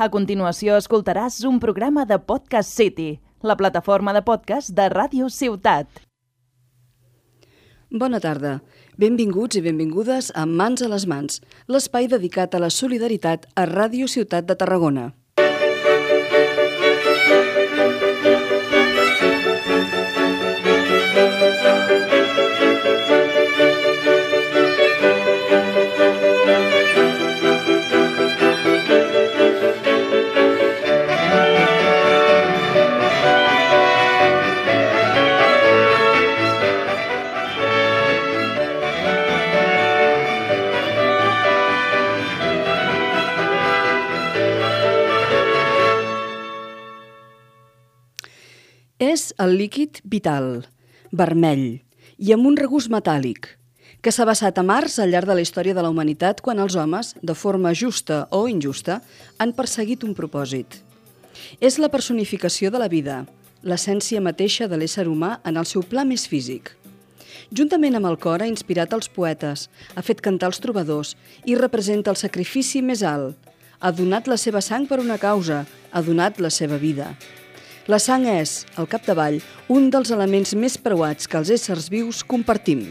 A continuació escoltaràs un programa de Podcast City, la plataforma de podcast de Ràdio Ciutat. Bona tarda. Benvinguts i benvingudes a Mans a les Mans, l'espai dedicat a la solidaritat a Ràdio Ciutat de Tarragona. És el líquid vital, vermell i amb un regust metàl·lic, que s'ha basat a Mars al llarg de la història de la humanitat quan els homes, de forma justa o injusta, han perseguit un propòsit. És la personificació de la vida, l'essència mateixa de l'ésser humà en el seu pla més físic. Juntament amb el cor ha inspirat els poetes, ha fet cantar els trobadors i representa el sacrifici més alt. Ha donat la seva sang per una causa, ha donat la seva vida. La sang és, al capdavall, un dels elements més preuats que els éssers vius compartim.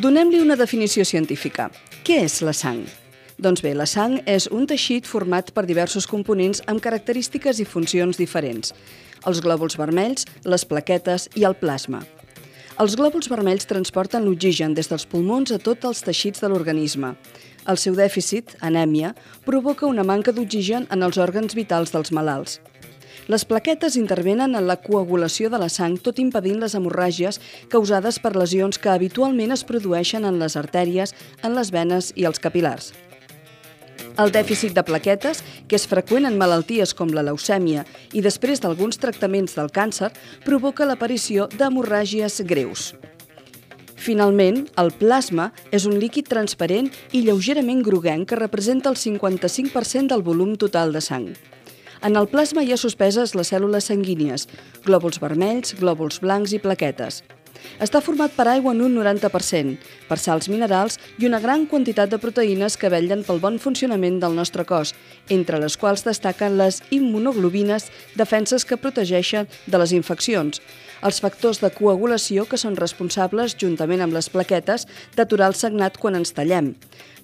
Donem-li una definició científica. Què és la sang? Doncs bé, la sang és un teixit format per diversos components amb característiques i funcions diferents. Els glòbuls vermells, les plaquetes i el plasma. Els glòbuls vermells transporten l'oxigen des dels pulmons a tots els teixits de l'organisme. El seu dèficit, anèmia, provoca una manca d'oxigen en els òrgans vitals dels malalts. Les plaquetes intervenen en la coagulació de la sang, tot impedint les hemorràgies causades per lesions que habitualment es produeixen en les artèries, en les venes i els capilars. El dèficit de plaquetes, que és freqüent en malalties com la leucèmia i després d'alguns tractaments del càncer, provoca l'aparició d'hemorràgies greus. Finalment, el plasma és un líquid transparent i lleugerament groguenc que representa el 55% del volum total de sang. En el plasma hi ha suspeses les cèl·lules sanguínies, glòbuls vermells, glòbuls blancs i plaquetes. Està format per aigua en un 90%, per sals minerals i una gran quantitat de proteïnes que vetllen pel bon funcionament del nostre cos, entre les quals destaquen les immunoglobines, defenses que protegeixen de les infeccions, els factors de coagulació que són responsables, juntament amb les plaquetes, d'aturar el sagnat quan ens tallem.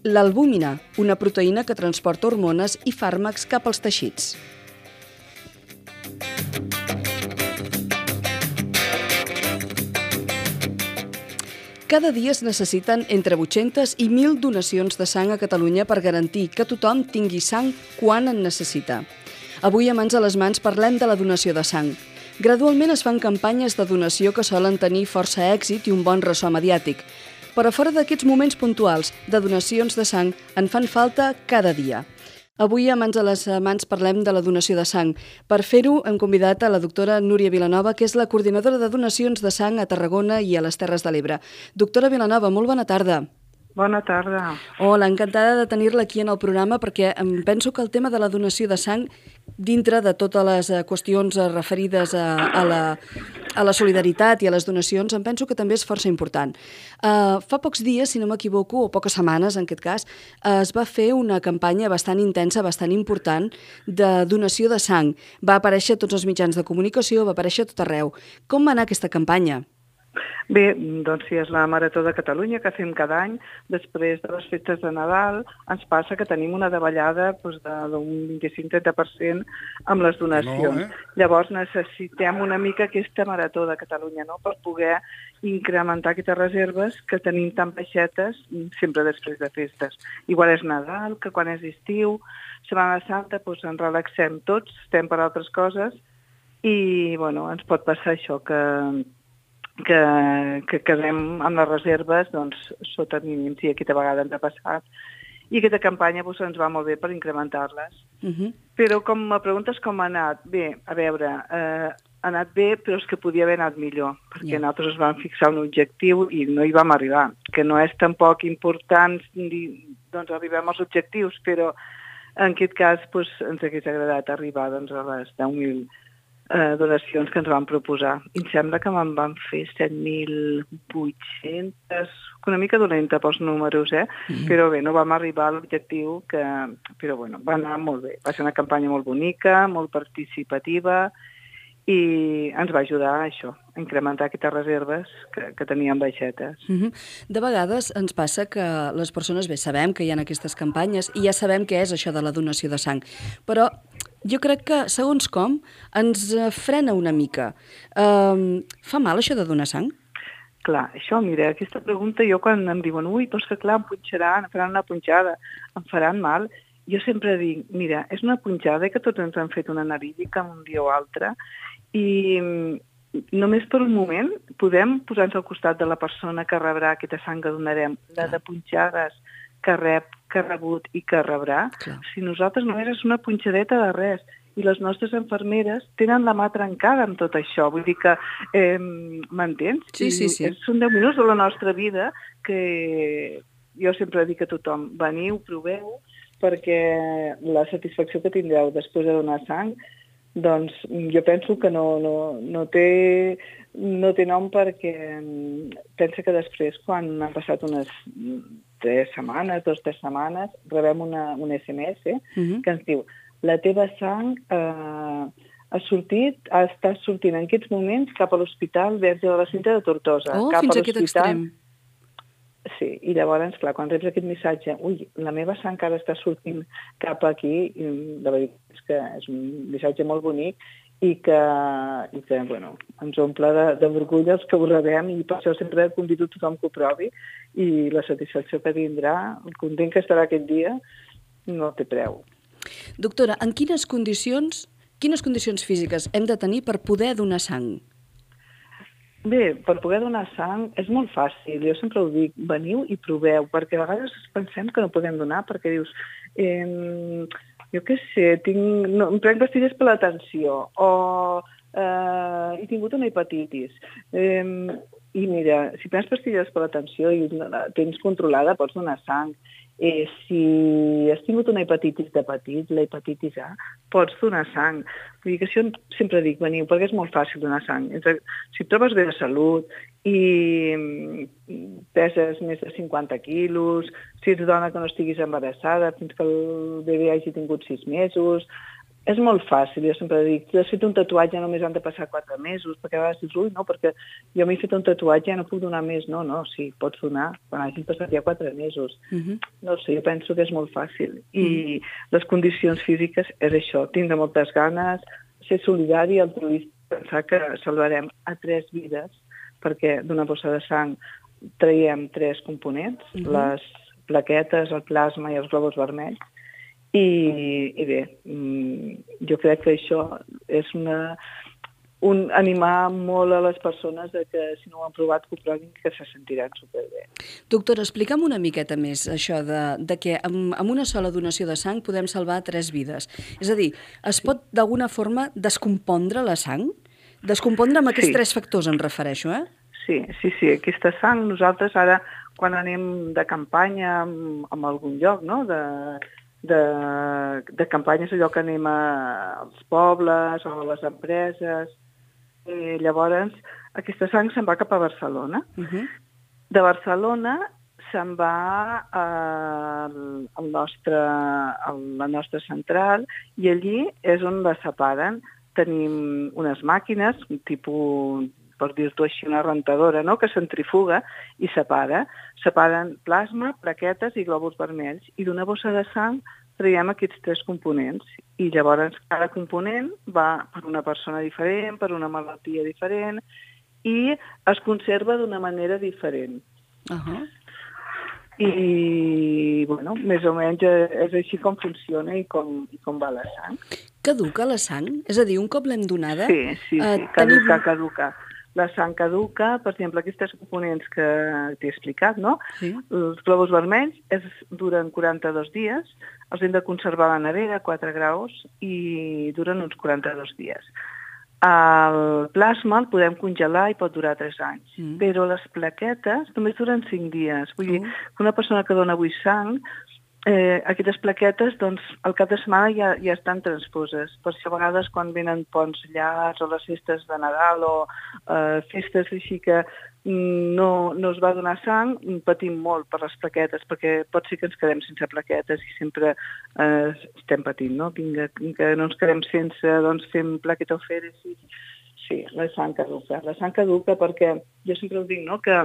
L'albúmina, una proteïna que transporta hormones i fàrmacs cap als teixits. Cada dia es necessiten entre 800 i 1.000 donacions de sang a Catalunya per garantir que tothom tingui sang quan en necessita. Avui, a Mans a les Mans, parlem de la donació de sang. Gradualment es fan campanyes de donació que solen tenir força èxit i un bon ressò mediàtic, però fora d'aquests moments puntuals de donacions de sang en fan falta cada dia. Avui, a Mans a les Mans, parlem de la donació de sang. Per fer-ho, hem convidat a la doctora Núria Vilanova, que és la coordinadora de donacions de sang a Tarragona i a les Terres de l'Ebre. Doctora Vilanova, molt bona tarda. Bona tarda. Hola, encantada de tenir-la aquí en el programa perquè em penso que el tema de la donació de sang, dintre de totes les eh, qüestions eh, referides a, a, la, a la solidaritat i a les donacions, em penso que també és força important. Uh, fa pocs dies, si no m'equivoco, o poques setmanes en aquest cas, uh, es va fer una campanya bastant intensa, bastant important, de donació de sang. Va aparèixer tots els mitjans de comunicació, va aparèixer tot arreu. Com va anar aquesta campanya? Bé, doncs sí, és la Marató de Catalunya que fem cada any. Després de les festes de Nadal ens passa que tenim una davallada doncs, d'un 25-30% amb les donacions. No, eh? Llavors necessitem una mica aquesta Marató de Catalunya no? per poder incrementar aquestes reserves que tenim tan baixetes sempre després de festes. Igual és Nadal, que quan és estiu, Setmana Santa, doncs ens relaxem tots, estem per altres coses i bueno, ens pot passar això, que que, que quedem amb les reserves doncs, sota mínims, i aquesta vegada ens ha passat. I aquesta campanya doncs, ens va molt bé per incrementar-les. Uh mhm. -huh. Però com me preguntes com ha anat, bé, a veure, eh, ha anat bé, però és que podia haver anat millor, perquè yeah. nosaltres vam fixar un objectiu i no hi vam arribar, que no és tampoc important dir, doncs, arribem als objectius, però en aquest cas doncs, ens hagués agradat arribar doncs, a les 10.000 eh, donacions que ens van proposar. I em sembla que me'n van fer 7.800 una mica dolenta pels números, eh? Mm -hmm. Però bé, no vam arribar a l'objectiu que... Però bueno, va anar molt bé. Va ser una campanya molt bonica, molt participativa, i ens va ajudar a això, a incrementar aquestes reserves que, que teníem baixetes. Uh -huh. De vegades ens passa que les persones, bé, sabem que hi ha aquestes campanyes i ja sabem què és això de la donació de sang, però jo crec que, segons com, ens frena una mica. Um, fa mal això de donar sang? Clar, això, mira, aquesta pregunta jo quan em diuen ui, però és que clar, em punxaran, em faran una punxada, em faran mal, jo sempre dic, mira, és una punxada que tots ens han fet una analítica un dia o altre i mm, només per un moment podem posar-nos al costat de la persona que rebrà aquesta sang que donarem, la de punxades que rep, que ha rebut i que rebrà. Clar. Si nosaltres només és una punxadeta de res i les nostres enfermeres tenen la mà trencada amb tot això. Vull dir que, eh, m'entens? Sí, sí, sí. Són 10 minuts de la nostra vida que jo sempre dic a tothom, veniu, proveu, perquè la satisfacció que tindreu després de donar sang doncs jo penso que no, no, no, té, no té nom perquè pensa que després, quan han passat unes tres setmanes, dos, tres setmanes, rebem una, un SMS uh -huh. que ens diu la teva sang eh, ha sortit, estat sortint en aquests moments cap a l'Hospital Verge de la Cinta de Tortosa. Oh, cap fins a aquest extrem. Sí, i llavors, clar, quan reps aquest missatge, ui, la meva sang encara està sortint cap aquí, i la veritat és que és un missatge molt bonic i que, i que bueno, ens omple d'orgull els que ho rebem i per això sempre convido tothom que ho provi i la satisfacció que tindrà, el content que estarà aquest dia, no té preu. Doctora, en quines condicions, quines condicions físiques hem de tenir per poder donar sang? Bé, per poder donar sang és molt fàcil, jo sempre ho dic, veniu i proveu, perquè a vegades pensem que no podem donar perquè dius, eh, jo què sé, tinc, no, em prenc pastilles per l'atenció o eh, he tingut una hepatitis. Eh, I mira, si prens pastilles per l'atenció i la tens controlada, pots donar sang eh, si has tingut una hepatitis de petit, la hepatitis A, pots donar sang. Vull dir que això sempre dic, veniu, perquè és molt fàcil donar sang. Si et trobes bé de salut i mm, peses més de 50 quilos, si ets dona que no estiguis embarassada fins que el bebè hagi tingut 6 mesos, és molt fàcil, jo sempre dic, si has fet un tatuatge només han de passar quatre mesos, perquè a vegades dius, ui, no, perquè jo m'he fet un tatuatge i no puc donar més. No, no, sí, pots donar quan hagin passat ja quatre mesos. Uh mhm. -huh. No sé, jo penso que és molt fàcil. I uh mhm. -huh. les condicions físiques és això, tindre moltes ganes, ser solidari, altruista, pensar que salvarem a tres vides, perquè d'una bossa de sang traiem tres components, uh mhm. -huh. les plaquetes, el plasma i els globus vermells, i, i bé, mm, jo crec que això és una, un, animar molt a les persones de que si no ho han provat que ho provin que se sentiran superbé. Doctora, explica'm una miqueta més això de, de que amb, amb una sola donació de sang podem salvar tres vides. És a dir, es pot d'alguna forma descompondre la sang? Descompondre amb aquests sí. tres factors em refereixo, eh? Sí, sí, sí. Aquesta sang nosaltres ara quan anem de campanya amb, amb algun lloc, no?, de, de, de campanyes allò que anem als pobles o a les empreses. I llavors, aquesta sang se'n va cap a Barcelona. Uh -huh. De Barcelona se'n va al, al nostre, a la nostra central i allí és on la separen. Tenim unes màquines, un tipus per dir-t'ho així, una rentadora, no?, que centrifuga i separa. Separen plasma, plaquetes i glòbuls vermells. I d'una bossa de sang traiem aquests tres components. I llavors cada component va per una persona diferent, per una malaltia diferent, i es conserva d'una manera diferent. Uh -huh. I, bueno, més o menys és així com funciona i com, i com va la sang. Caduca la sang? És a dir, un cop l'hem donada... Sí, sí, sí, eh, caduca, tenim... caduca la sang caduca, per exemple, aquests components que t'he explicat, no? Sí. Els globus vermells es, duren 42 dies, els hem de conservar a la nevera a 4 graus i duren uns 42 dies. El plasma el podem congelar i pot durar 3 anys, mm. però les plaquetes només duren 5 dies. Vull dir, mm. que una persona que dona avui sang eh, aquestes plaquetes, doncs, al cap de setmana ja, ja estan transposes. Per això a vegades quan venen ponts llargs o les festes de Nadal o eh, festes així que no, no es va donar sang, patim molt per les plaquetes, perquè pot ser que ens quedem sense plaquetes i sempre eh, estem patint, no? Vinga, que no ens quedem sense, doncs fem plaquetofèresis. Sí, la sang caduca. La sang caduca perquè, jo sempre ho dic, no?, que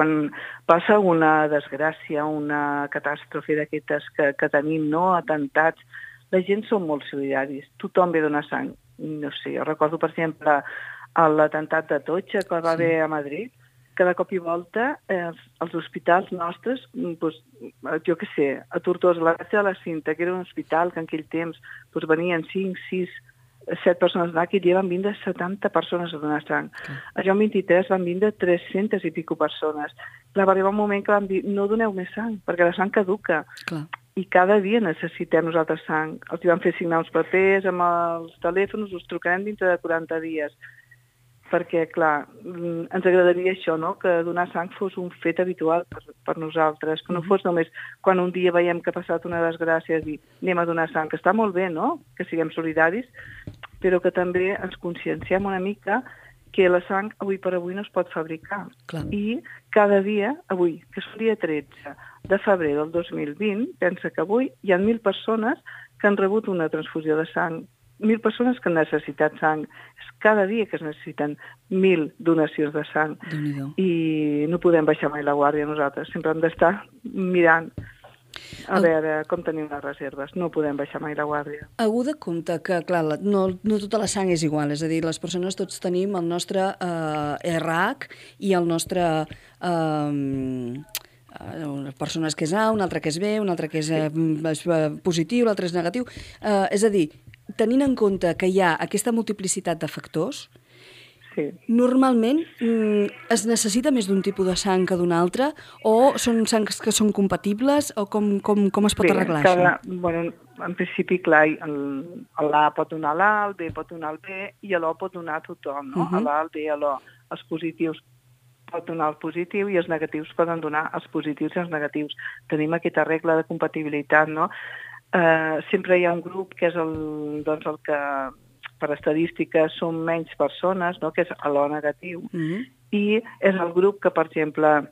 quan passa una desgràcia, una catàstrofe d'aquestes que, que tenim, no?, atentats, la gent són molt solidaris, tothom ve donar sang. No sé, jo recordo, per exemple, l'atemptat de Totxa que va sí. haver a Madrid, que de cop i volta eh, els hospitals nostres, doncs, jo què sé, a Tortosa, la Gràcia de la Cinta, que era un hospital que en aquell temps doncs, venien 5, 6, 7 persones que hi van vindre 70 persones a donar sang. Okay. A Joan 23 van vindre 300 i pico persones. Clar, va arribar un moment que vam dir, no doneu més sang, perquè la sang caduca. Clar. I cada dia necessitem nosaltres sang. Els van fer signar uns papers amb els telèfons, us trucarem dintre de 40 dies perquè, clar, mm, ens agradaria això, no?, que donar sang fos un fet habitual per, per nosaltres, que no fos només quan un dia veiem que ha passat una desgràcia i dir anem a donar sang, que està molt bé, no?, que siguem solidaris, però que també ens conscienciem una mica que la sang avui per avui no es pot fabricar. Clar. I cada dia, avui, que és el dia 13 de febrer del 2020, pensa que avui hi ha mil persones que han rebut una transfusió de sang mil persones que han necessitat sang. És cada dia que es necessiten mil donacions de sang. I no podem baixar mai la guàrdia nosaltres. Sempre hem d'estar mirant a el... veure com tenim les reserves. No podem baixar mai la guàrdia. Algú de compte que, clar, no, no tota la sang és igual. És a dir, les persones tots tenim el nostre eh, RH i el nostre... Eh, una persona que és A, una altra que és B, una altra que és, sí. eh, eh, positiu, l'altra és negatiu. Eh, és a dir, tenint en compte que hi ha aquesta multiplicitat de factors, sí. normalment mm, es necessita més d'un tipus de sang que d'un altre o són sangs que són compatibles o com, com, com es pot Bé, arreglar cada, això? Bueno, en principi, clar, l'A pot donar l'A, el B pot donar el B i l'O pot donar a tothom, no? Uh -huh. L'A, el B, l'O. Els positius pot donar el positiu i els negatius poden donar els positius i els negatius. Tenim aquesta regla de compatibilitat, no? Eh, sempre hi ha un grup que és el, doncs el que per estadística són menys persones, no? que és l'O negatiu, mm -hmm. i és el grup que, per exemple,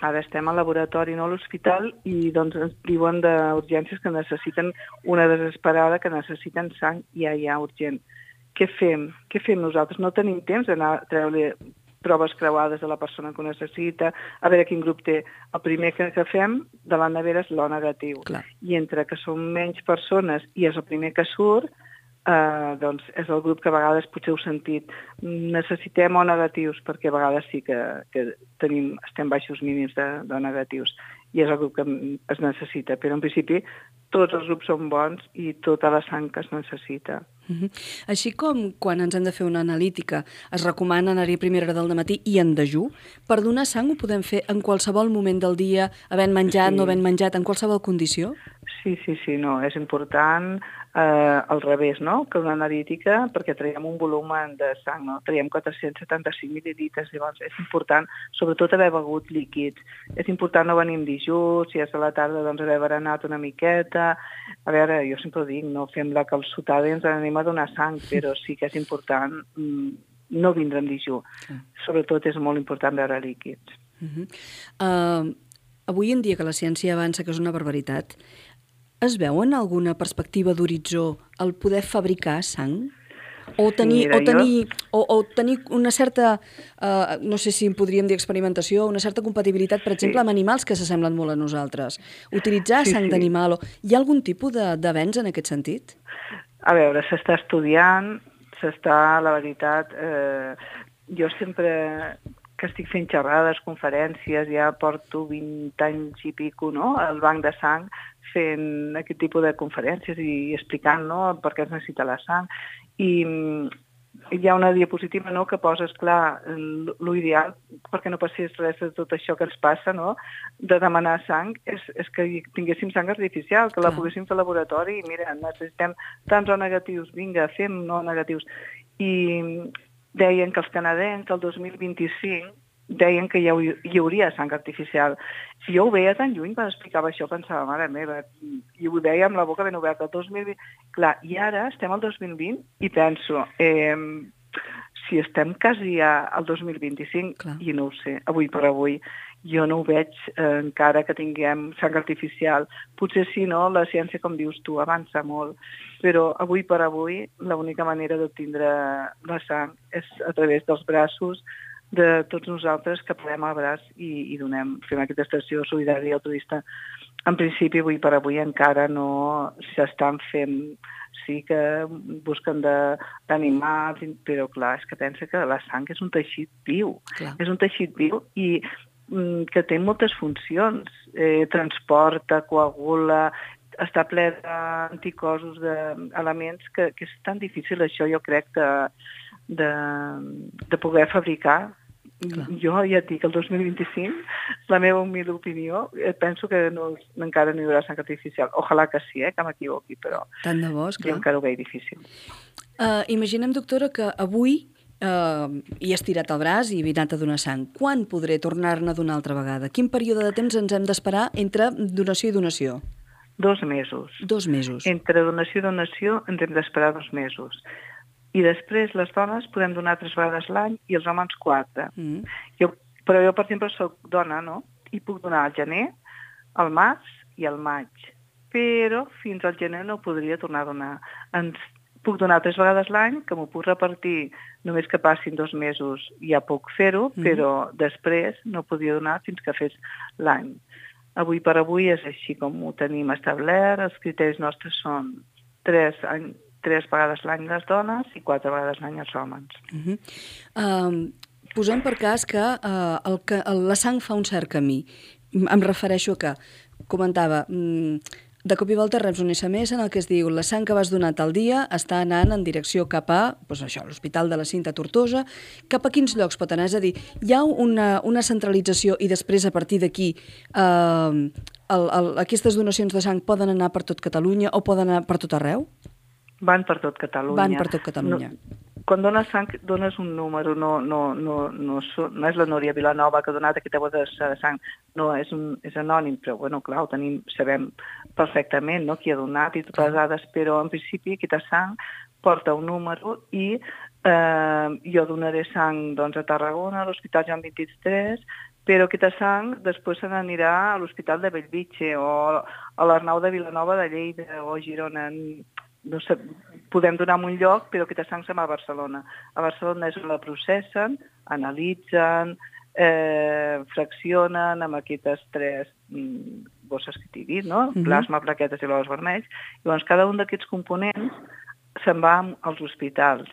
ara estem al laboratori, no a l'hospital, i doncs ens diuen d'urgències que necessiten una desesperada, que necessiten sang ja, ja, urgent. Què fem? Què fem nosaltres? No tenim temps d'anar a treure proves creuades de la persona que ho necessita, a veure quin grup té. El primer que, que fem de la nevera és l'O negatiu. Clar. I entre que són menys persones i és el primer que surt, eh, doncs és el grup que a vegades potser heu sentit. Necessitem O negatius perquè a vegades sí que, que tenim, estem baixos mínims de, de negatius i és el grup que es necessita. Però en principi tots els grups són bons i tota la sang que es necessita. Uh -huh. Així com quan ens hem de fer una analítica es recomana anar-hi a primera hora del matí i en dejú, per donar sang ho podem fer en qualsevol moment del dia, havent menjat, sí. no havent menjat, en qualsevol condició? Sí, sí, sí, no, és important eh, al revés, no? que una analítica, perquè traiem un volum de sang, no? traiem 475 mil·lilitres, llavors és important, sobretot haver begut líquids. És important no venir amb dijú, si és a la tarda doncs haver berenat una miqueta. A veure, jo sempre ho dic, no fem la calçotada i ens anem a donar sang, però sí que és important mm, no vindre amb dijú. Sobretot és molt important beure líquids. Uh -huh. uh, avui en dia que la ciència avança, que és una barbaritat, es veu en alguna perspectiva d'horitzó el poder fabricar sang? O tenir, Mira, o, tenir, jo... o, o tenir una certa, uh, no sé si en podríem dir experimentació, una certa compatibilitat, per exemple, sí. amb animals que s'assemblen molt a nosaltres. Utilitzar sí, sang sí. d'animal. Hi ha algun tipus d'avenç en aquest sentit? A veure, s'està estudiant, s'està, la veritat, eh, jo sempre que estic fent xerrades, conferències, ja porto 20 anys i pico, no?, al banc de sang, fent aquest tipus de conferències i explicant no, per què es necessita la sang. I hi ha una diapositiva no, que poses, clar, l'ideal, perquè no passés res de tot això que ens passa, no, de demanar sang, és, és que tinguéssim sang artificial, que la poguéssim fer al laboratori i mira, necessitem tants O negatius, vinga, fem no negatius. I deien que els canadencs el 2025 deien que hi, hi hauria sang artificial. Si jo ho veia tan lluny quan explicava això, pensava, mare meva, i ho deia amb la boca ben oberta, el 2020... Clar, i ara estem al 2020 i penso, eh, si estem quasi al 2025, Clar. i no ho sé, avui per avui, jo no ho veig eh, encara que tinguem sang artificial. Potser sí, no? La ciència, com dius tu, avança molt, però avui per avui l'única manera d'obtindre la sang és a través dels braços de tots nosaltres que podem al braç i, i donem, fem aquesta estació solidària altruista. En principi, avui per avui encara no s'estan fent sí que busquen d'animar, però clar, és que pensa que la sang és un teixit viu, Clar. és un teixit viu i que té moltes funcions, eh, transporta, coagula, està ple d'anticossos, d'elements que, que és tan difícil això, jo crec, de, de, de poder fabricar. Clar. Jo ja et dic, el 2025, la meva humil opinió, eh, penso que no, encara no hi haurà sang artificial. Ojalà que sí, eh, que m'equivoqui, però Tant de bo, jo esclar. encara ho veig difícil. Uh, imaginem, doctora, que avui uh, hi has tirat el braç i he anat a donar sang. Quan podré tornar-ne a donar altra vegada? Quin període de temps ens hem d'esperar entre donació i donació? Dos mesos. Dos mesos. Entre donació i donació ens hem d'esperar dos mesos. I després les dones podem donar tres vegades l'any i els homes quatre. Mm. Jo, però jo, per exemple, sóc dona, no? I puc donar al gener, al març i al maig. Però fins al gener no podria tornar a donar. Ens puc donar tres vegades l'any, que m'ho puc repartir només que passin dos mesos ja puc fer-ho, Mhm. però després no podia donar fins que fes l'any. Avui per avui és així com ho tenim establert. Els criteris nostres són tres, any, tres vegades l'any les dones i quatre vegades l'any els homes. Uh -huh. uh, posem per cas que, uh, el que el, la sang fa un cert camí. Em refereixo a que, comentava, mm, de cop i volta reps un SMS en el que es diu la sang que vas donar tal dia està anant en direcció cap a doncs això, l'Hospital de la Cinta Tortosa. Cap a quins llocs pot anar? És a dir, hi ha una, una centralització i després a partir d'aquí eh, el, el, aquestes donacions de sang poden anar per tot Catalunya o poden anar per tot arreu? Van per tot Catalunya. Van per tot Catalunya. No, quan dones sang, dones un número, no, no, no, no, no és la Núria Vilanova que ha donat aquesta bossa de sang, no, és, un, és anònim, però bueno, clar, ho tenim, sabem perfectament no, qui ha donat i totes les dades, però en principi aquesta sang porta un número i eh, jo donaré sang doncs, a Tarragona, a l'Hospital Joan 23, però aquesta sang després se n'anirà a l'Hospital de Bellvitge o a l'Arnau de Vilanova de Lleida o a Girona. No sé, podem donar en un lloc, però aquesta sang se'n va a Barcelona. A Barcelona és on la processen, analitzen, eh, fraccionen amb aquestes tres mm, bosses que t'he dit, no? Mhm. Plasma, plaquetes i glòbuls vermells. Llavors, cada un d'aquests components se'n va als hospitals.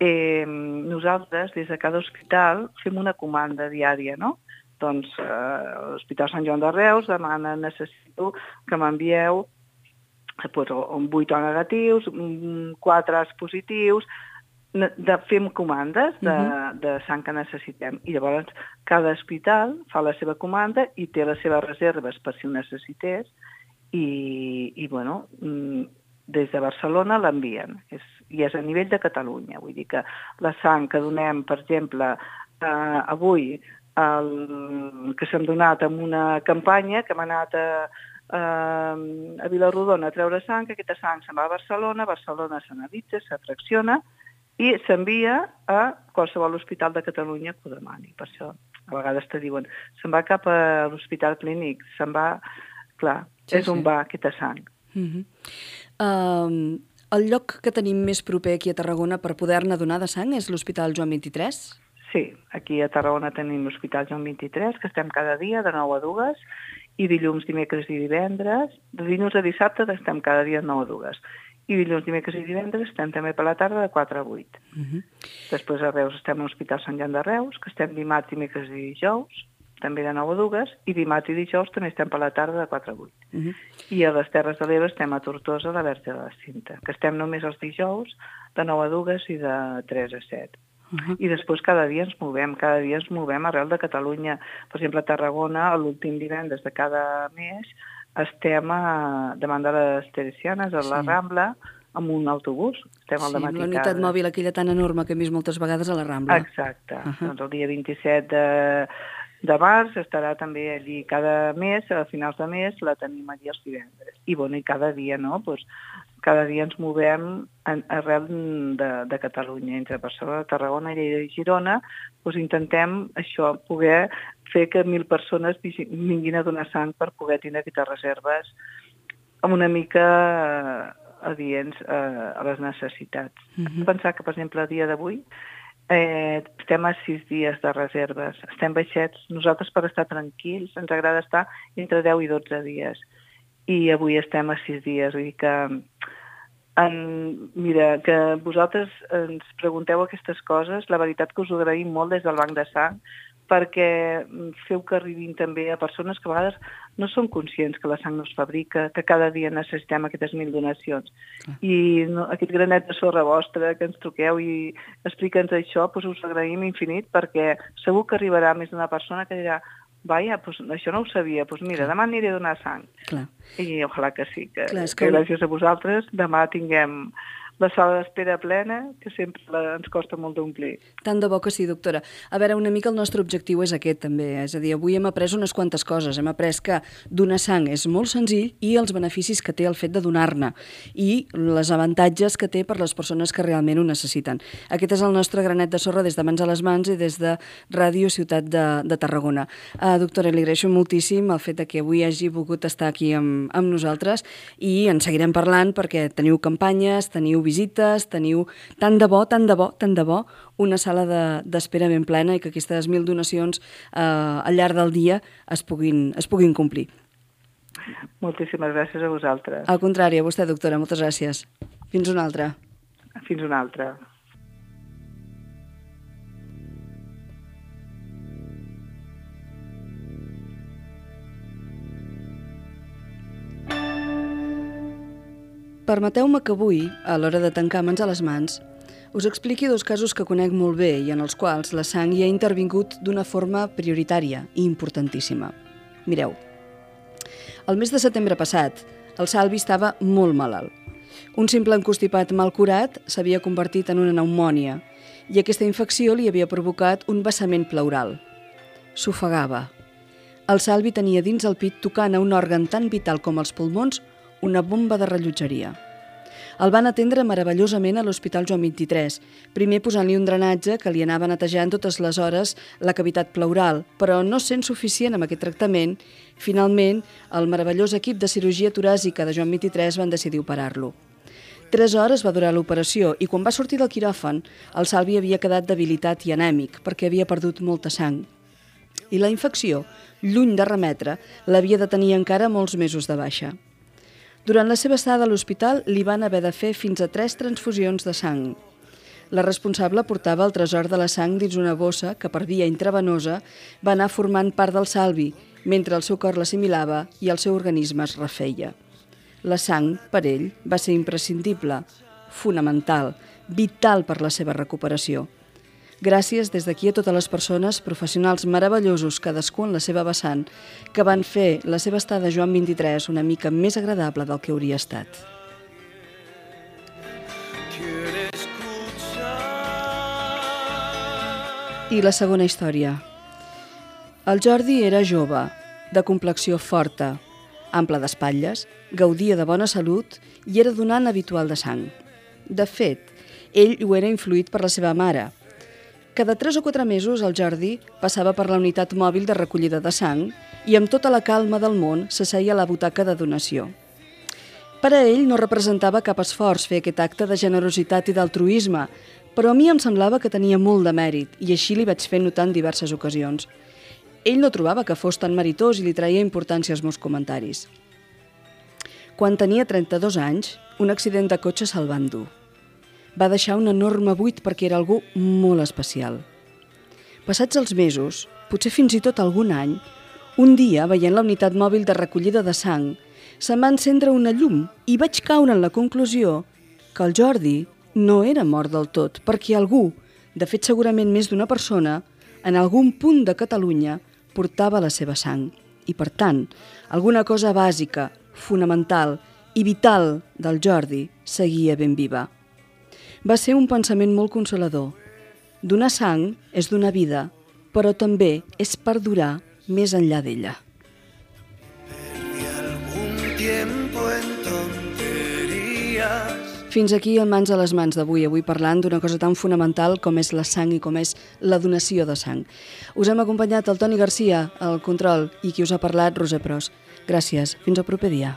Eh, nosaltres, des de cada hospital, fem una comanda diària, no? Doncs eh, l'Hospital Sant Joan de Reus demana, necessito que m'envieu pues, o- o 8 O negatius, 4 As positius, de, fem comandes de, Mhm. de sang que necessitem. I llavors cada hospital fa la seva comanda i té les seves reserves per si ho necessités i, i bueno, mm, des de Barcelona l'envien. És, I és a nivell de Catalunya. Vull dir que la sang que donem, per exemple, eh, avui, el, que s'han donat en una campanya que hem anat a, a, a Vilarrodona a treure sang, que aquesta sang se'n va a Barcelona, Barcelona s'analitza, s'afracciona i s'envia a qualsevol hospital de Catalunya que ho demani. Per això a vegades te diuen, se'n va cap a l'hospital clínic, se'n va... Clar, Sí, sí, és on sí. va aquesta sang. Uh -huh. um, el lloc que tenim més proper aquí a Tarragona per poder-ne donar de sang és l'Hospital Joan 23? Sí, aquí a Tarragona tenim l'Hospital Joan 23, que estem cada dia de 9 a 2, i dilluns, dimecres i divendres, de dilluns a dissabte estem cada dia de 9 a 2. I dilluns, dimecres i divendres estem també per la tarda de 4 a 8. Uh -huh. Després a Reus estem a l'Hospital Sant Joan de Reus, que estem dimarts, dimecres i dijous, també de 9 a 2, i dimarts i dijous també estem per la tarda de 4 a 8. Uh -huh. I a les Terres de l'Ebre estem a Tortosa, a la Verge de la Cinta, que estem només els dijous de 9 a 2 i de 3 a 7. Uh -huh. I després cada dia ens movem, cada dia ens movem arrel de Catalunya. Per exemple, a Tarragona, l'últim divendres de cada mes, estem a, davant de les Teresianes, a la Sí. Rambla, amb un autobús. Estem al Sí, dematí la unitat cada- mòbil aquella tan enorme que hem vist moltes vegades a la Rambla. Exacte. Uh. -huh. Doncs el dia 27 de, de març estarà també allí cada mes, a finals de mes la tenim allí els divendres. I, bueno, i cada dia, no?, pues, cada dia ens movem en, arrel de, de Catalunya, entre Barcelona, Tarragona, Lleida i Girona, doncs intentem això, poder fer que mil persones vinguin a donar sang per poder tenir aquestes reserves amb una mica eh, adients eh, a les necessitats. Uh -huh. Pensar que, per exemple, a dia d'avui eh, estem a sis dies de reserves, estem baixets. Nosaltres, per estar tranquils, ens agrada estar entre 10 i 12 dies. I avui estem a sis dies, vull dir que en, mira, que vosaltres ens pregunteu aquestes coses, la veritat que us ho agraïm molt des del Banc de Sang, perquè feu que arribin també a persones que a vegades no són conscients que la sang no es fabrica, que cada dia necessitem aquestes mil donacions. Ah. I no, aquest granet de sorra vostra que ens truqueu i explica'ns això, doncs us agraïm infinit perquè segur que arribarà més d'una persona que dirà vaja, pues, això no ho sabia, doncs pues mira, demà aniré a donar sang. Clar. I ojalà que sí, que, Clar, que, que gràcies a vosaltres demà tinguem la sala d'espera plena, que sempre la, ens costa molt d'omplir. Tant de bo que sí, doctora. A veure, una mica el nostre objectiu és aquest, també. És a dir, avui hem après unes quantes coses. Hem après que donar sang és molt senzill i els beneficis que té el fet de donar-ne i les avantatges que té per les persones que realment ho necessiten. Aquest és el nostre granet de sorra des de mans a les mans i des de Ràdio Ciutat de, de Tarragona. Uh, doctora, li agraeixo moltíssim el fet que avui hagi volgut estar aquí amb, amb nosaltres i en seguirem parlant perquè teniu campanyes, teniu visites, teniu tant de bo, tant de bo, tant de bo, una sala d'espera de, ben plena i que aquestes mil donacions eh, al llarg del dia es puguin, es puguin complir. Moltíssimes gràcies a vosaltres. Al contrari, a vostè, doctora, moltes gràcies. Fins una altra. Fins una altra. Permeteu-me que avui, a l'hora de tancar mans a les mans, us expliqui dos casos que conec molt bé i en els quals la sang hi ha intervingut d'una forma prioritària i importantíssima. Mireu, el mes de setembre passat, el Salvi estava molt malalt. Un simple encostipat mal curat s'havia convertit en una pneumònia i aquesta infecció li havia provocat un vessament pleural. S'ofegava. El Salvi tenia dins el pit tocant a un òrgan tan vital com els pulmons una bomba de rellotgeria. El van atendre meravellosament a l'Hospital Joan 23, primer posant-li un drenatge que li anava netejant totes les hores la cavitat pleural, però no sent suficient amb aquest tractament, finalment el meravellós equip de cirurgia toràsica de Joan 23 van decidir operar-lo. Tres hores va durar l'operació i quan va sortir del quiròfan, el Salvi havia quedat debilitat i anèmic perquè havia perdut molta sang. I la infecció, lluny de remetre, l'havia de tenir encara molts mesos de baixa. Durant la seva estada a l'hospital li van haver de fer fins a tres transfusions de sang. La responsable portava el tresor de la sang dins una bossa que per via intravenosa va anar formant part del salvi, mentre el seu cor l'assimilava i el seu organisme es refeia. La sang, per ell, va ser imprescindible, fonamental, vital per la seva recuperació. Gràcies des d'aquí a totes les persones, professionals meravellosos, cadascú en la seva vessant, que van fer la seva estada Joan 23 una mica més agradable del que hauria estat. I la segona història. El Jordi era jove, de complexió forta, ample d'espatlles, gaudia de bona salut i era donant habitual de sang. De fet, ell ho era influït per la seva mare, cada 3 o 4 mesos el Jordi passava per la unitat mòbil de recollida de sang i amb tota la calma del món s'asseia a la butaca de donació. Per a ell no representava cap esforç fer aquest acte de generositat i d'altruisme, però a mi em semblava que tenia molt de mèrit i així li vaig fer notar en diverses ocasions. Ell no trobava que fos tan meritós i li traia importància als meus comentaris. Quan tenia 32 anys, un accident de cotxe se'l va endur va deixar un enorme buit perquè era algú molt especial. Passats els mesos, potser fins i tot algun any, un dia, veient la unitat mòbil de recollida de sang, se'm va encendre una llum i vaig caure en la conclusió que el Jordi no era mort del tot, perquè algú, de fet segurament més d'una persona, en algun punt de Catalunya portava la seva sang. I per tant, alguna cosa bàsica, fonamental i vital del Jordi seguia ben viva va ser un pensament molt consolador. Donar sang és donar vida, però també és perdurar més enllà d'ella. Fins aquí el Mans a les Mans d'avui, avui parlant d'una cosa tan fonamental com és la sang i com és la donació de sang. Us hem acompanyat el Toni Garcia, al control, i qui us ha parlat, Roser Pros. Gràcies, fins al proper dia.